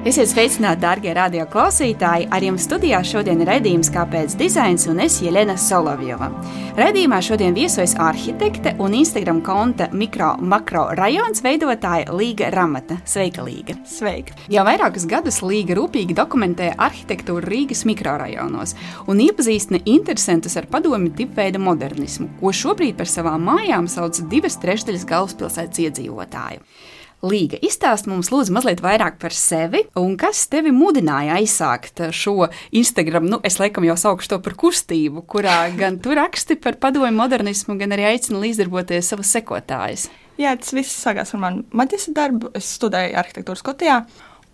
Esiet sveicināti, darbie radioklausītāji! Ar jums studijā šodien ir redzējums, kāpēc dizains un es Jelena Solovjova. Radījumā šodien viesojas arhitekte un Instagram konta mikro makro rajons veidotāja Līga Ramata. Sveika, Līga! Sveika! Jau vairākus gadus Līga rūpīgi dokumentē arhitektūru Rīgas mikrorajonos un iepazīstina interesantus ar padomi tipveida modernismu, ko šobrīd par savām mājām sauc divas trešdaļas galvaspilsētas iedzīvotāju. Līga, izstāst mums, lūdzu, mazliet vairāk par sevi un kas tevi mudināja aizsākt šo Instagram, nu, es laikam jau saukšu to par kustību, kurā gan tu raksti par padomu modernismu, gan arī aicina līdzdarboties savus sekotājus. Jā, tas viss sākās ar manu maģistra darbu. Es studēju arhitektūras Skotijā.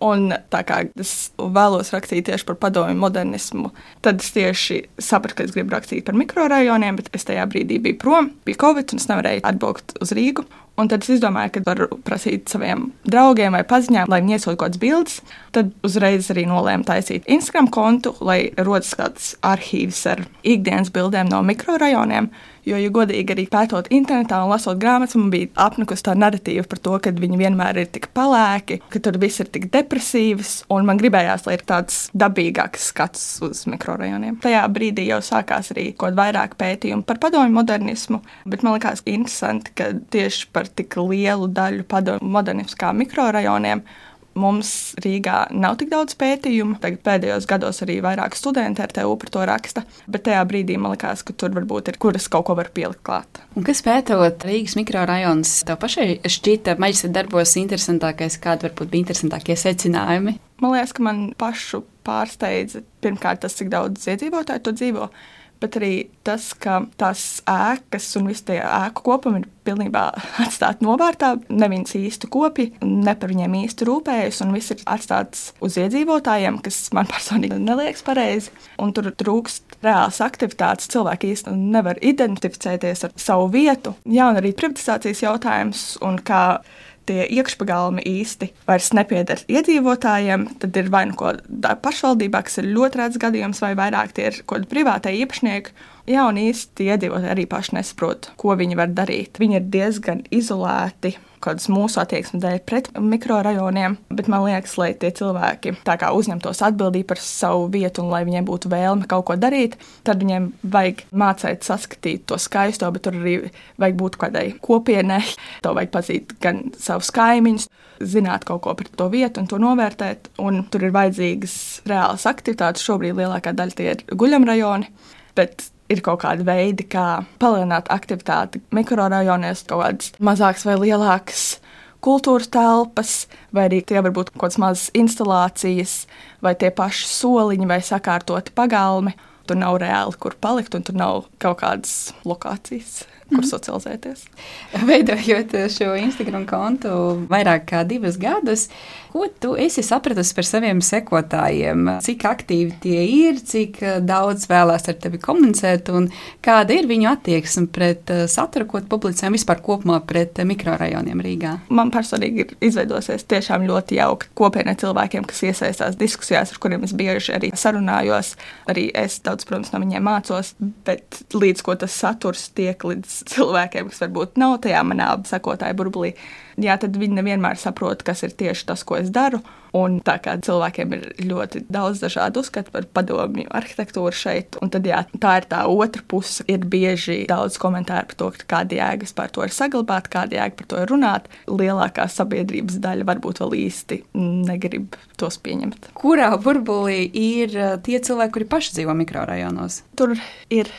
Un tā kā es vēlos rakstīt tieši par padomju modernismu, tad es tieši sapratu, ka es gribu rakstīt par mikrorajoniem, bet es tajā brīdī biju prom, bija Covid, un es nevarēju atbraukt uz Rīgu. Un tad es izdomāju, ka varu prasīt saviem draugiem vai paziņām, lai viņi iesūta kaut kādas bildes. Tad uzreiz arī nolēmu taisīt Instagram kontu, lai rodas kāds arhīvs ar ikdienas bildēm no mikrorajoniem. Jo, ja godīgi arī pētot internetā un lasot grāmatas, man bija apnikusi tā narratīva par to, ka viņi vienmēr ir tik pelēki, ka tur viss ir tik depresīvs, un man gribējās, lai ir tāds dabīgāks skats uz mikrorajoniem. Tajā brīdī jau sākās arī kaut vairāk pētījumu par padomju modernismu, bet man likās interesanti, ka tieši par tik lielu daļu padomju modernismu kā mikrorajoniem Mums Rīgā nav tik daudz pētījumu. Tagad pēdējos gados arī vairāk studenti ar TU par to raksta, bet tajā brīdī man likās, ka tur varbūt ir, kuras kaut ko var pielikt klāt. Un kas pētot Rīgas mikrorajonus, tev pašai šķita maģistra darbos interesantākais, kādi varbūt bija interesantākie secinājumi? Man liekas, ka man pašu pārsteidza pirmkārt tas, cik daudz iedzīvotāju to dzīvo bet arī tas, ka tās ēkas un viss tie ēku kopumi ir pilnībā atstāti novārtā. Neviens īsti kopi, ne par viņiem īsti rūpējas, un viss ir atstāts uz iedzīvotājiem, kas man personīgi neliekas pareizi. Un tur trūkst reāls aktivitātes. Cilvēki īsti nevar identificēties ar savu vietu. Jā, un arī privatizācijas jautājums un kā tie iekšpagalmi īsti vairs nepieder iedzīvotājiem, tad ir vai nu ko pašvaldībā, kas ir ļoti rēts gadījums, vai vairāk tie ir kaut kādi privātai īpašnieki. Jā, un īsti iedzīvotāji arī paši nesaprot, ko viņi var darīt. Viņi ir diezgan izolēti kādas mūsu attieksmes dēļ pret mikrorajoniem, bet man liekas, lai tie cilvēki uzņemtos atbildību par savu vietu un lai viņiem būtu vēlme kaut ko darīt, tad viņiem vajag mācīt saskatīt to skaisto, bet tur arī vajag būt kādai kopienai. To vajag pazīt gan savus kaimiņus, zināt kaut ko par to vietu un to novērtēt. Un tur ir vajadzīgas reālas aktivitātes. Šobrīd lielākā daļa tie ir guļamrajoni. Bet ir kaut kādi veidi, kā palielināt aktivitāti mikrorajonos, kaut kādas mazākas vai lielākas kultūras telpas, vai arī tie var būt kaut kādas mazas instalācijas, vai tie paši soliņi vai sakārtoti pagalmi. Tur nav reāli, kur palikt, un tur nav kaut kādas lokācijas kur mm. socializēties. Veidojot šo Instagram kontu vairāk kā divus gadus, ko tu esi sapratusi par saviem sekotājiem? Cik aktīvi tie ir, cik daudz vēlās ar tevi komunicēt, un kāda ir viņu attieksme pret eh, saturu, ko publicējam vispār kopumā pret mikrorajoniem Rīgā? Man personīgi ir izveidosies tiešām ļoti jauka kopiena cilvēkiem, kas iesaistās diskusijās, ar kuriem es bieži arī sarunājos. Arī es daudz, protams, no viņiem mācos, bet līdz ko tas saturs tiek līdz cilvēkiem, kas varbūt nav tajā manā sekotāju burbuļī, jā, tad viņi nevienmēr saprot, kas ir tieši tas, ko es daru. Un tā kā cilvēkiem ir ļoti daudz dažādu uzskatu par padomju arhitektūru šeit, un tad jā, tā ir tā otra puse. Ir bieži daudz komentāru par to, kāda jēga par to ir saglabāt, kāda jēga par to ir runāt. Lielākā sabiedrības daļa varbūt vēl īsti negrib tos pieņemt. Kurā burbulī ir eh, tie cilvēki, kuri paši dzīvo mikrorajonos? Tur ir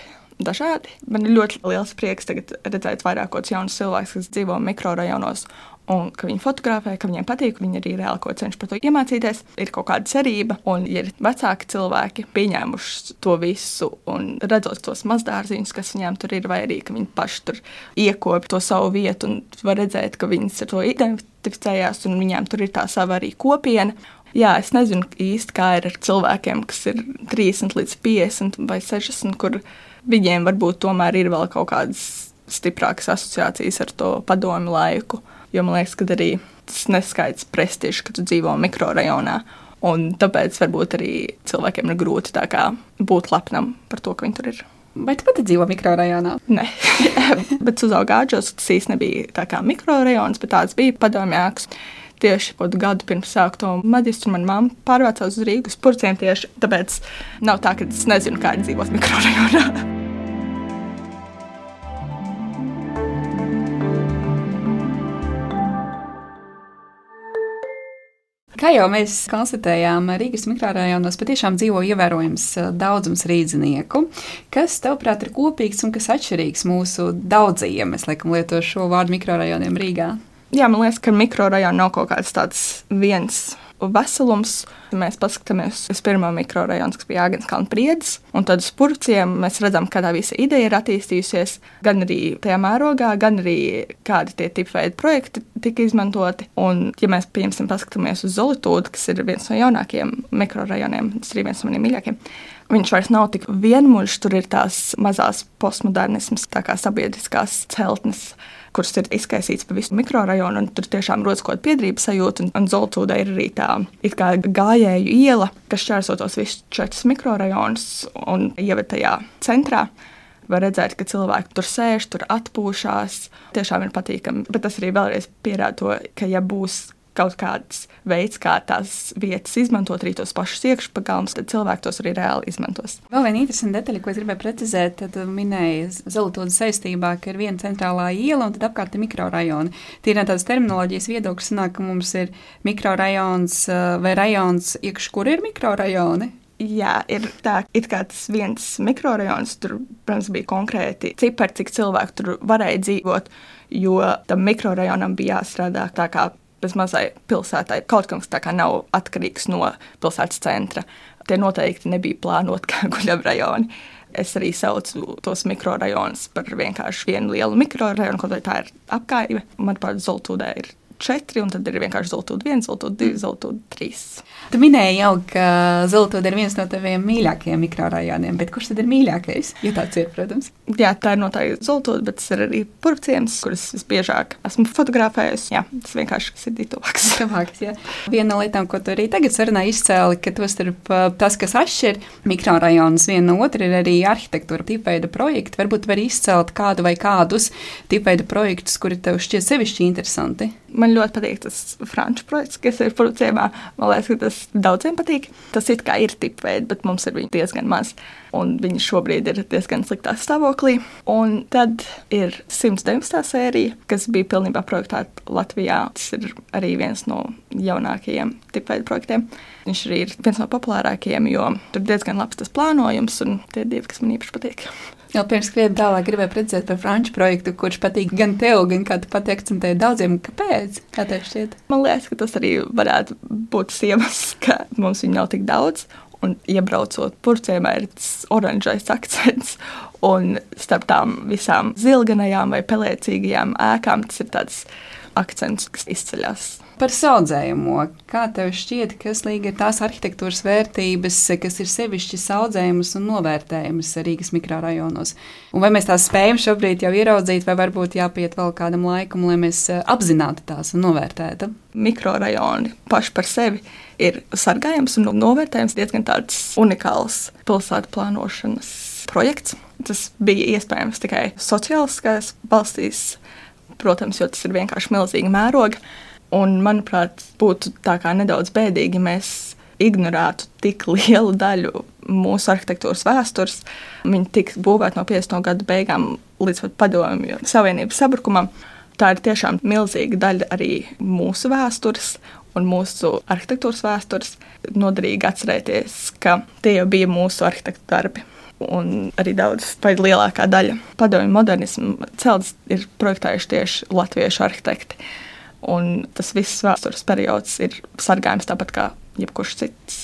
dažādi. Man ir ļoti liels prieks redzēt vairākus jaunus cilvēkus, kas dzīvo mikrorajonos. Un ka viņi fotografē, ka viņiem patīk, ka viņi arī reāli ko cenšas par to iemācīties. Ir kaut kāda cerība, un ja ir vecāki cilvēki pieņēmuši to visu, un redzot tos mazdārziņus, kas viņiem tur ir, vai arī ka viņi paši tur iekopja to savu vietu, un var redzēt, ka viņas ar to identificējās, un viņiem tur ir tā sava arī kopiena. Jā, es nezinu īsti, kā ir ar cilvēkiem, kas ir 30 līdz 50 vai 60, kur viņiem varbūt tomēr ir vēl kaut kādas stiprākas asociācijas ar to padomu laiku. Jo man liekas, ka arī tas neskaidrs prestižs, ka tu dzīvo mikrorajonā. Un tāpēc varbūt arī cilvēkiem ir grūti būt lepnam par to, ka viņi tur ir. Vai tu pati dzīvo mikrorajonā? Nē, bet uzaugu āģos. Tas īstenībā nebija tā kā mikrorajons, bet tāds bija padomjāks. Tieši kaut gadu pirms sākt to maģistru, manā mamma pārvācās uz Rīgas purciem tieši tāpēc nav tā, ka es nezinu, kā dzīvot mikrorajonā. Kā jau mēs konstatējām, Rīgas mikrorajonos patiešām dzīvo ievērojams eh, daudzums rīznieku. Kas, tavuprāt, ir kopīgs un kas atšķirīgs mūsu daudzajiem, es laikam lietošu šo vārdu mikrorajoniem Rīgā? Jā, man liekas, ka mikrorajona nav kaut kāds tāds viens veselums. Mēs paskatāmies uz pirmo mikrorajonu, kas bija Jāgenskalna priedis, un tad uz purciem mēs redzam, kā tā visa ideja ir attīstījusies gan arī tajā mērogā, gan arī kādi tie tipveidi projekti tika izmantoti. Un, ja mēs, piemēram, paskatāmies uz Zolitūdu, kas ir viens no jaunākajiem mikrorajoniem, tas ir viens no maniem mīļākajiem. Viņš vairs nav tik vienmuļš, tur ir tās mazās postmodernismas, tā kā sabiedriskās celtnes kuras ir izkaisīts pa visu mikrorajonu, un tur tiešām rodas kaut kāda piedrības sajūta. Un, un Zoltūda ir arī tā kā gājēju iela, kas šķērso tos visus četrus mikrorajonus un ieved tajā centrā. Var redzēt, ka cilvēki tur sēž, tur atpūšas. Tiešām ir patīkami. Bet tas arī vēlreiz pierāda to, ka, ja būs kaut kāds veids, kā tās vietas izmantot, arī tos pašus iekšpagalmus, tad cilvēki tos arī reāli izmantos. Vēl viena interesanta detaļa, ko es gribēju precizēt, tad minēja Zelotūdas saistībā, ka ir viena centrālā iela un tad apkārt ir mikrorajoni. Tīri no tādas terminoloģijas viedokļa sanāk, ka mums ir mikrorajons eh, vai rajons, iekš kur ir mikrorajoni. Jā, ir tā, kā tas viens mikrorajons, tur, protams, bija konkrēti cipari, cik cilvēku tur varēja dzīvot, jo tam mikrorajonam bija jāstrādā tā kā bezmazai pilsētai kaut kas tāds nav atkarīgs no pilsētas centra. Tie noteikti nebija plānoti kā guļamrajoni. Es arī saucu tos mikrorajonus par vienkārši vienu lielu mikrorajonu, kaut vai tā ir apgāja. Manuprāt, Zoltūdē ir četri, un tad ir vienkārši zelta viens, zelta divi, mm. zelta trīs. Tu minēji jau, ka zelta ir viens no taviem mīļākajiem mikrorajoniem, bet kurš tad ir mīļākais? Ja tāds ir, protams. Jā, tā ir noteikti zelta, bet tas ir arī purvciems, kurus visbiežāk esmu fotografējusi. Jā, tas vienkārši ir tuvāks. tuvāks Viena no lietām, ko tu arī tagad sarunā izcēli, ka to starp tas, kas atšķir mikrorajonus viena no otra, ir arī arhitektūra, tipveida projekti. Varbūt var izcelt kādu vai kādus tipveida projektus, kuri tev šķiet sevišķi interesanti. Man ļoti patīk tas franču projekts, kas ir producējumā. Man liekas, ka tas daudziem patīk. Tas it kā ir tipveidi, bet mums ir diezgan maz. Un viņi šobrīd ir diezgan sliktā stāvoklī. Un tad ir 119. sērija, kas bija pilnībā projektēta Latvijā. Tas ir arī viens no jaunākajiem tipveidu projektiem. Viņš arī ir viens no populārākajiem, jo tur diezgan labs tas plānojums, un tie divi, kas man īpaši patīk. Jau pirms krietni tālāk gribēju precizēt par franču projektu, kurš patīk gan tev, gan kā tu pati akcentēji daudziem. Kāpēc? Kā tev šķiet? Man liekas, ka tas arī varētu būt iemesls, ka mums viņu nav tik daudz. Un iebraucot purcēmā, ir tas oranžais akcents. Un starp tām visām zilganajām vai pelēcīgajām ēkām tas ir tāds akcents, kas izceļas. Par audzējumu. Kā tev šķiet, kas līdzi ir tās arhitektūras vērtības, kas ir sevišķi audzējumas un novērtējumas Rīgas mikrorajonos? Un vai mēs tās spējam šobrīd jau ieraudzīt, vai varbūt jāpiet vēl kādam laikam, lai mēs eh, apzinātu tās un novērtētu? Mikrorajoni paši par sevi ir sargājams un novērtējams diezgan tāds unikāls pilsētu plānošanas projekts. Tas bija iespējams tikai sociāliskās valstīs, protams, jo tas ir vienkārši milzīgi mērogi. Un, manuprāt, būtu nedaudz bēdīgi, ja mēs ignorētu tik lielu daļu mūsu arhitektūras vēstures. Viņa tika būvēta no 50. gadu beigām līdz pat padomju Savienības sabrukumam. Tā ir tiešām milzīga daļa arī mūsu vēstures un mūsu arhitektūras vēstures. Noderīgi atcerēties, ka tie jau bija mūsu arhitektu darbi. Un arī daudz, vai lielākā daļa padomju modernismu celtas ir projektējuši tieši latviešu arhitekti. Un tas viss vēstures periods ir sargājams tāpat kā jebkurš cits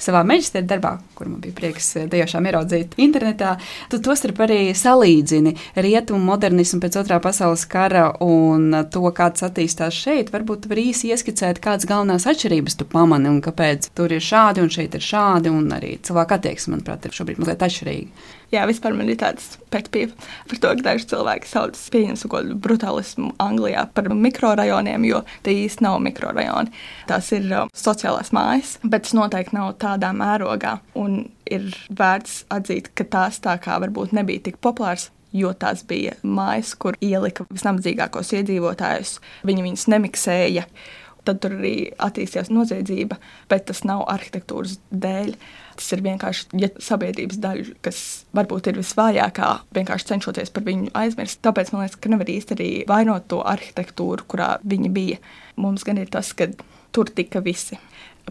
savā meža darbā, kur man bija prieks eh, tiešām ieraudzīt internetā. Tu to starp arī salīdzini rietumu modernismu pēc otrā pasaules kara un to, kāds attīstās šeit. Varbūt var īsi ieskicēt, kādas galvenās atšķirības tu pamani un kāpēc tur ir šādi un šeit ir šādi, un arī cilvēku attieksme, manuprāt, ir šobrīd mazliet atšķirīga. Jā, vispār man ir tāds pētījums par to, ka daži cilvēki sauc pieņemsim kaut kādu brutālismu Anglijā par mikrorajoniem, jo tie īsti nav mikrorajoni. Tās ir uh, sociālās mājas, bet tas noteikti nav tādā mērogā. Un ir vērts atzīt, ka tās tā kā varbūt nebija tik populāras jo tās bija mājas, kur ielika visnabadzīgākos iedzīvotājus. Viņi viņus nemiksēja. tad tur arī attīstījās noziedzība, bet tas nav arhitektūras dēļ. Tas ir vienkārši ja sabiedrības daļa, kas varbūt ir visvājākā, vienkārši cenšoties par viņu aizmirst. Tāpēc man liekas, ka nevar īsti arī vainot to arhitektūru, kurā viņi bija. Mums gan ir tas, ka tur tika visi.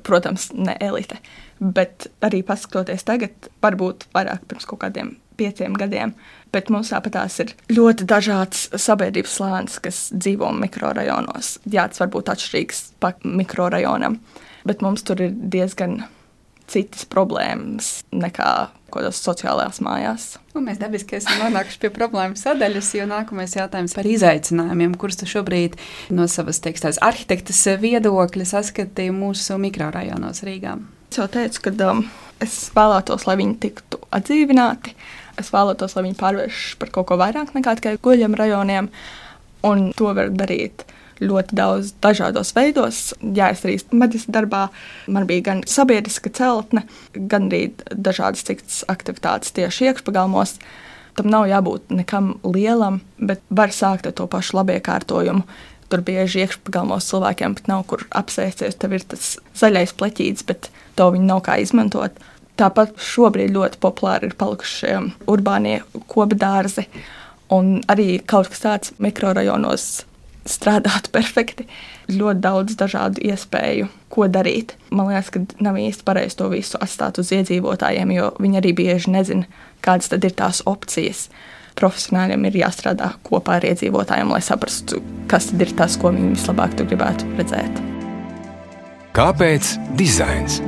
Protams, ne elite, bet arī paskatoties tagad, varbūt vairāk pirms kaut kādiem pieciem gadiem. Bet mums tāpatās ir ļoti dažāds sabiedrības slānis, kas dzīvo mikrorajonos. Jā, tas var būt atšķirīgs pa mikrorajonam, bet mums tur ir diezgan citas problēmas nekā kādos sociālajās mājās. Un mēs dabiski esam nonākuši pie problēmu sadaļas, jo nākamais jautājums par izaicinājumiem, kurus tu šobrīd no savas teikstās arhitektas viedokļa saskatīji mūsu mikrorajonos Rīgā. Es jau teicu, ka um, es vēlētos, lai viņi tiktu atdzīvināti. Es vēlētos, lai viņi pārvēršas par kaut ko vairāk nekā tikai guļam rajoniem, un to var darīt ļoti daudz dažādos veidos. Jā, es arī maģistrā darbā man bija gan sabiedriska celtne, gan arī dažādas citas aktivitātes tieši iekšpagalmos. Tam nav jābūt nekam lielam, bet var sākt ar to pašu labiekārtojumu. Tur bieži iekšpagalmos cilvēkiem pat nav kur apsēsties. Tev ir tas zaļais pleķītis, bet to viņi nav kā izmantot. Tāpat šobrīd ļoti populāri ir palikuši urbānie koku dārzi. Un arī kaut kas tāds mikrorajonos strādātu perfekti. Ļoti daudz dažādu iespēju, ko darīt. Man liekas, ka nav īsti pareizi to visu atstāt uz iedzīvotājiem, jo viņi arī bieži nezina, kādas tad ir tās opcijas. Profesionāļiem ir jāstrādā kopā ar iedzīvotājiem, lai saprastu, kas tad ir tas, ko viņi vislabāk gribētu redzēt. Kāpēc dizains?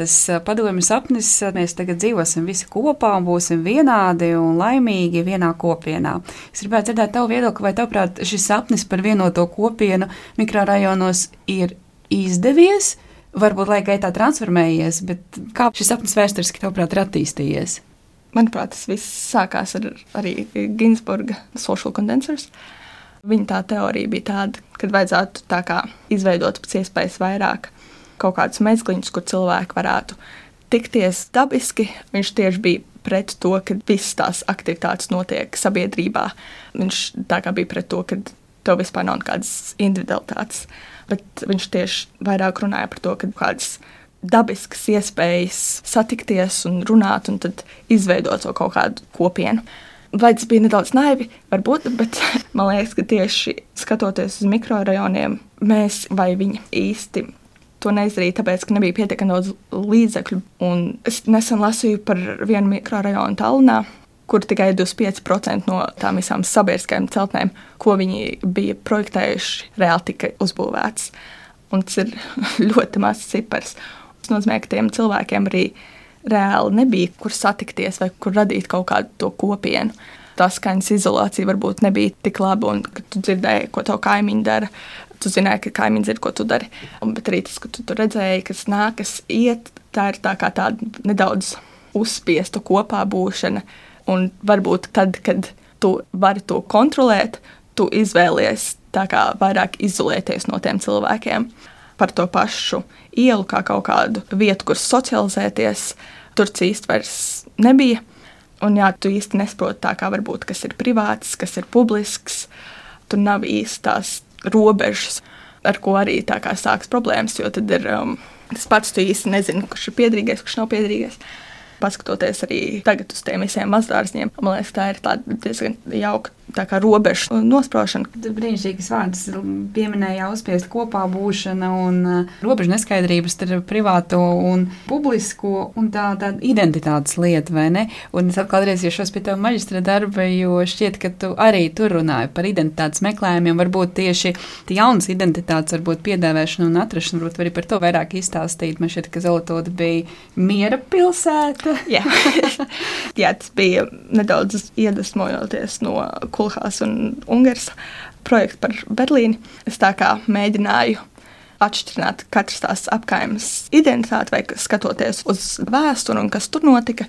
Tas padomju sapnis, mēs tagad dzīvosim visi kopā un būsim vienādi un laimīgi vienā kopienā. Es gribētu dzirdēt tavu viedokli, vai tavuprāt šis sapnis par vienoto kopienu mikrorajonos ir izdevies, varbūt laika gaitā transformējies, bet kā šis sapnis vēsturiski tavuprāt ir attīstījies? Manuprāt, tas viss sākās ar arī Ginsburga social condensers. Viņa tā teorija bija tāda, ka vajadzētu tā izveidot pēc iespējas vairāk kaut kādus mezgliņus, kur cilvēki varētu tikties dabiski. Viņš tieši bija pret to, ka visas tās aktivitātes notiek sabiedrībā. Viņš tā kā bija pret to, ka tev vispār nav nekādas individualitātes. Bet viņš tieši vairāk runāja par to, ka kādas dabiskas iespējas satikties un runāt, un tad izveidot to kaut kādu kopienu. Vai tas bija nedaudz naivi, varbūt, bet man liekas, ka tieši skatoties uz mikrorajoniem, mēs vai viņi īsti to neizdarīja, tāpēc, ka nebija pietiekami daudz līdzekļu. Un es nesen lasīju par vienu mikrorajonu Tallinā, kur tikai 25% no tām visām sabiedriskajām celtnēm, ko viņi bija projektējuši, reāli tika uzbūvēts. Un tas ir ļoti mazs cipars. Tas nozīmē, ka tiem cilvēkiem arī reāli nebija kur satikties vai kur radīt kaut kādu to kopienu. Tā skaņas izolācija varbūt nebija tik laba, un kad tu dzirdēji, ko tev kaimiņi dara, tu zināji, ka kaimiņš zina, ko tu dari. Bet arī tas, ka tu tur redzēji, kas nākas iet, tā ir tā kā tāda nedaudz uzspiesta kopā būšana. Un varbūt tad, kad tu vari to kontrolēt, tu izvēlies kā vairāk izolēties no tiem cilvēkiem. Par to pašu ielu kā kaut kādu vietu, kur socializēties, tur īsti vairs nebija. Un jā, tu īsti nesaproti kā varbūt, kas ir privāts, kas ir publisks. Tur nav īsti tās robežas, ar ko arī tā kā sāks problēmas, jo tad ir um, tas pats, tu īsti nezini, kurš ir piedrīgais, kurš nav piedrīgais. Paskatoties arī tagad uz tiem visiem mazdārziem, man liekas, tā ir diezgan jauka tā kā robežu nospraušana. Brīnišķīgs vārds pieminēja uzspiest kopā būšana un uh, robežu neskaidrības starp privāto un publisko un tā tāda identitātes lieta, vai ne? Un es atkal atgriezīšos pie tava maģistra darba, jo šķiet, ka tu arī tur runāji par identitātes meklējumiem, varbūt tieši jaunas identitātes, varbūt piedāvēšanu un atrašanu, varbūt arī par to vairāk izstāstīt. Man šķiet, ka Zelotode bija miera pilsēta, Jā. Jā, tas bija nedaudz iedvesmojoties no Kulhās un Ungāras projekta par Berlīni. Es tā kā mēģināju atšķirt katras tās apgājumas identitāti, vai skatoties uz vēsturi un kas tur notika,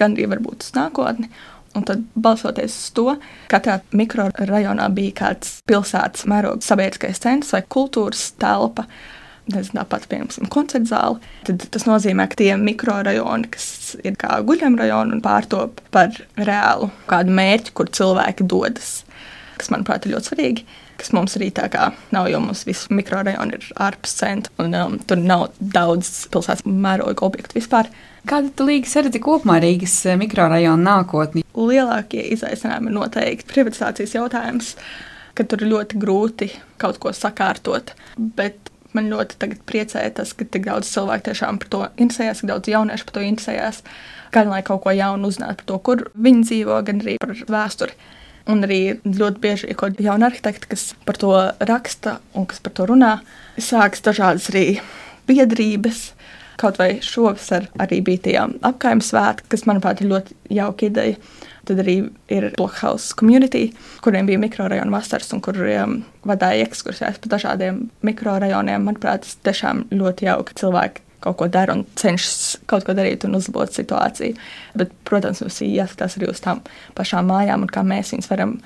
gan arī varbūt uz nākotni. Un tad, balstoties uz to, katrā mikrorajonā bija kāds pilsētas mēroga sabiedriskais centrs vai kultūras telpa, tāpat, piemēram, koncerta zāli, tad tas nozīmē, ka tie mikrorajoni, kas ir kā guļamrajoni un pārtop par reālu kādu mērķi, kur cilvēki dodas, kas, manuprāt, ir ļoti svarīgi. Kas mums arī tā kā nav, jo mums visi mikrorajoni ir ārpus centra, un um, tur nav daudz pilsētas mēroga objektu vispār. Kāda tu līgas redzi kopumā Rīgas eh, mikrorajona nākotni? Lielākie izaicinājumi ir noteikti privatizācijas jautājums, ka tur ir ļoti grūti kaut ko sakārtot. Bet man ļoti priecē tas, ka tik daudz cilvēku tiešām par to interesējas, ka daudz jauniešu par to interesējas. Gan lai kaut ko jaunu uzzinātu par to, kur viņi dzīvo, gan arī par vēsturi. Un arī ļoti bieži ir kaut kādi jauni arhitekti, kas par to raksta un kas par to runā. Sākas dažādas arī biedrības. Kaut vai šovasar arī bija tie apgājuma svētki, kas, manuprāt, ir ļoti jauka ideja. Tad arī ir Blockhouse community, kuriem bija mikrorajona vasaras un kuriem vadīja ekskursijas pa dažādiem mikrorajoniem. Manuprāt, tas tiešām ļoti jauki cilvēki kaut ko dara un cenšas kaut ko darīt un uzlabot situāciju. Bet, protams, mums ir jāskatās arī uz tām pašām mājām un kā mēs viņus varam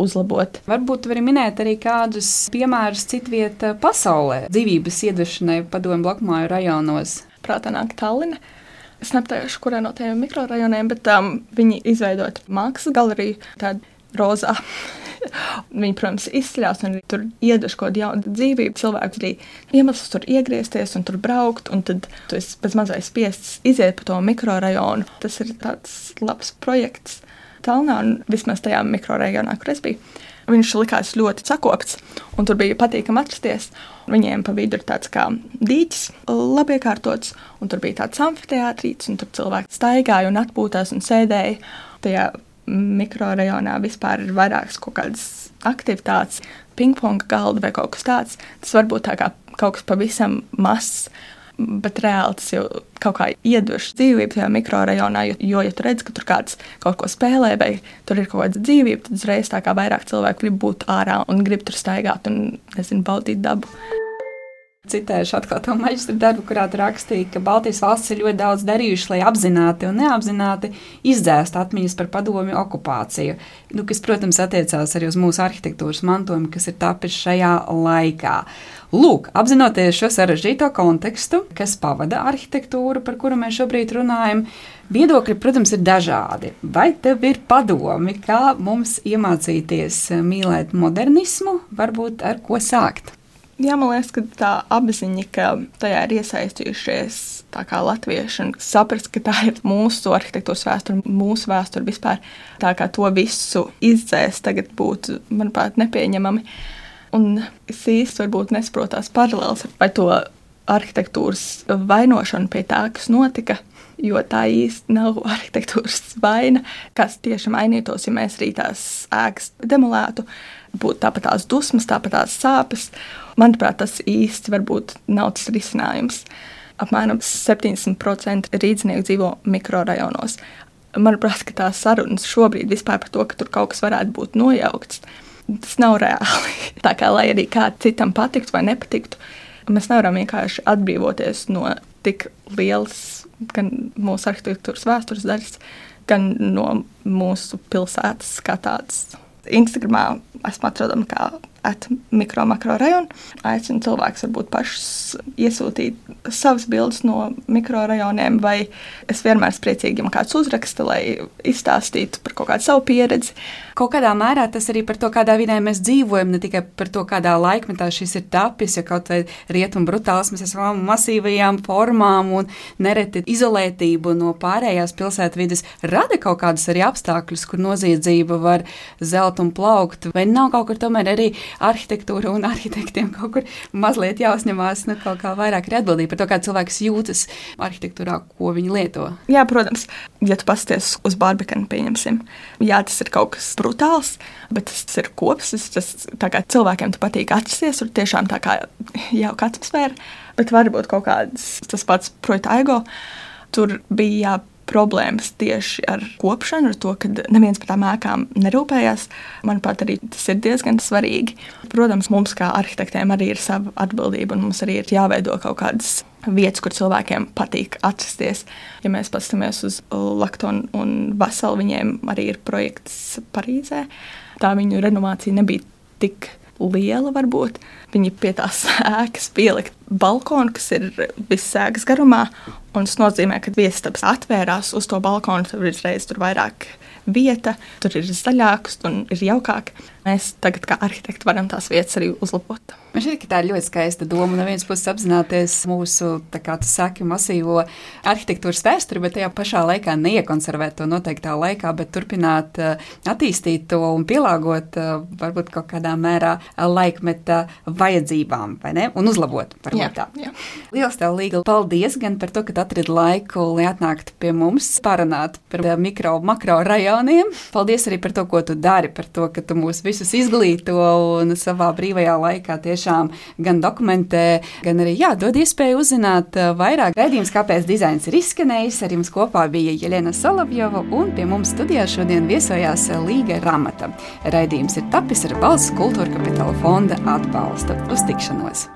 uzlabot. Varbūt var minēt arī kādus piemērus citvietā pasaulē dzīvības iedvešanai padomu blokmāju rajonos. Prātā nāk Tallina. Es nepateikšu, kurā no tiem mikrorajoniem, bet um, viņi izveidot mākslas galeriju, tādu rozā. Viņi, protams, izceļās un tur iedež kaut kādu jaunu dzīvību. Cilvēks arī iemesls tur iegriezties un tur braukt, un tad tu esi pēc mazais spiests iziet pa to mikrorajonu. Tas ir tāds labs projekts Talnā un vismaz tajā mikrorajonā, kur es biju. Viņš likās ļoti sakopts, un tur bija patīkami atrasties. Viņiem pa vidu ir tāds kā dīķis, labi iekārtots, un tur bija tāds amfiteātrīts, un tur cilvēki staigāja un atpūtās un sēdēja tajā mikrorajonā. Vispār ir vairākas kaut kādas aktivitātes, pingpong galda vai kaut kas tāds. Tas var būt tā kā kaut kas pavisam mazs bet reāli tas jau kaut kā iedvež dzīvību tajā mikrorajonā. Jo, jo, ja tu redz, ka tur kāds kaut ko spēlē, vai tur ir kaut kāda dzīvība, tad uzreiz tā kā vairāk cilvēku grib būt ārā un grib tur staigāt un, nezinu, baudīt dabu. Citēšu atkal to maģistra darbu, kurā rakstīja, ka Baltijas valstis ir ļoti daudz darījušas, lai apzināti un neapzināti izdzēstu atmiņas par padomju okupāciju. Nu, kas, protams, attiecās arī uz mūsu arhitektūras mantojumu, kas ir tapis šajā laikā. Lūk, apzinoties šo sarežģīto kontekstu, kas pavada arhitektūru, par kuru mēs šobrīd runājam, viedokļi, protams, ir dažādi. Vai tev ir padomi, kā mums iemācīties mīlēt modernismu, varbūt ar ko sākt? Jā, man liekas, ka tā apziņa, ka tajā ir iesaistījušies latvieši un saprast, ka tā ir mūsu arhitektūras vēsture, mūsu vēsture vispār. Tā kā to visu izdzēst, tagad būtu, manuprāt, nepieņemami. Un es īsti varbūt nesaprotu tās paralēlas vai to arhitektūras vainošanu pie tā, kas notika. Jo tā īsti nav arhitektūras vaina, kas tieši mainītos, ja mēs arī tās ēkas demolētu. Būtu tāpat tās dusmas, tāpat tās sāpes. Manuprāt, tas īsti varbūt nav tas risinājums. Apmēram 70% rīznieku dzīvo mikrorajonos. Manuprāt, tās sarunas šobrīd vispār par to, ka tur kaut kas varētu būt nojaukts, tas nav reāli. Tā kā lai arī kā citam patiktu vai nepatiktu, mēs nevaram vienkārši atbrīvoties no tik lielas gan mūsu arhitektūras vēstures daļas, gan no mūsu pilsētas kā tādas. Instagramā esmu atrodama kā mikro, makro rajonu. Aicinu cilvēkus varbūt pašus iesūtīt savas bildes no mikrorajoniem, vai es vienmēr esmu priecīga, ja man kāds uzraksta, lai izstāstītu par kaut kādu savu pieredzi. Kaut kādā mērā tas arī par to, kādā vidē mēs dzīvojam, ne tikai par to, kādā laikmetā šis ir tapis, ja kaut vai rietumu brutāls mēs esam masīvajām formām un nereti izolētību no pārējās pilsētvidas rada kaut kādus arī apstākļus, kur noziedzība var zelt un plaukt, vai nav kaut kur tomēr arī arhitektūra un arhitektiem kaut kur mazliet jāuzņemās nu, kaut kā vairāk ir atbildība par to, kā cilvēks jūtas arhitektūrā, ko viņi lieto. Jā, protams, ja tu pasties uz barbekanu, pieņemsim, jā, tas ir kaut kas brutāls, bet tas ir kops, tas, tas kā cilvēkiem patīk atrasties, tur tiešām tā kā jauka atmosfēra, bet varbūt kaut kāds tas pats projekta ego. Tur bija problēmas tieši ar kopšanu, ar to, ka neviens par tām ēkām nerūpējās. Manuprāt, arī tas ir diezgan svarīgi. Protams, mums kā arhitektiem arī ir sava atbildība, un mums arī ir jāveido kaut kādas vietas, kur cilvēkiem patīk atrasties. Ja mēs paskatāmies uz Laktonu un Vaselu, viņiem arī ir projekts Parīzē. Tā viņu renovācija nebija tik liela, varbūt. Viņi pie tās ēkas pielikt balkonu, kas ir visas ēkas garumā. Un tas nozīmē, ka viesistabas atvērās uz to balkonu, tur ir tur vairāk vieta, tur ir zaļāks un ir jaukāk. Mēs tagad, kā arhitekti, varam tās vietas arī uzlabot. Man šķiet, ka tā ir ļoti skaista doma. No vienas puses, apzināties mūsu saki, masīvo arhitektūras vēsturi, bet tajā pašā laikā neiekonservēt to noteiktā laikā, bet turpināt uh, attīstīt to un pielāgot uh, varbūt kaut kādā mērā laikmeta vajadzībām, vai ne? Un uzlabot. Jā, tā. Jā. Lielas tev, Līga, paldies gan par to, ka atradi laiku, lai atnāktu pie mums parunāt par mikro, makro rajoniem. Paldies arī par to, ko tu dari, par to, ka tu mūs visus izglīto un savā brīvajā laikā tiešām gan dokumentē, gan arī jā, dod iespēju uzzināt uh, vairāk. Raidījums, kāpēc dizains ir izskanējis, ar jums kopā bija Jelena Solovjova un pie mums studijā šodien viesojās Līga Ramata. Raidījums ir tapis ar valsts kultūra kapitāla fonda atbalstu. Uz tikšanos!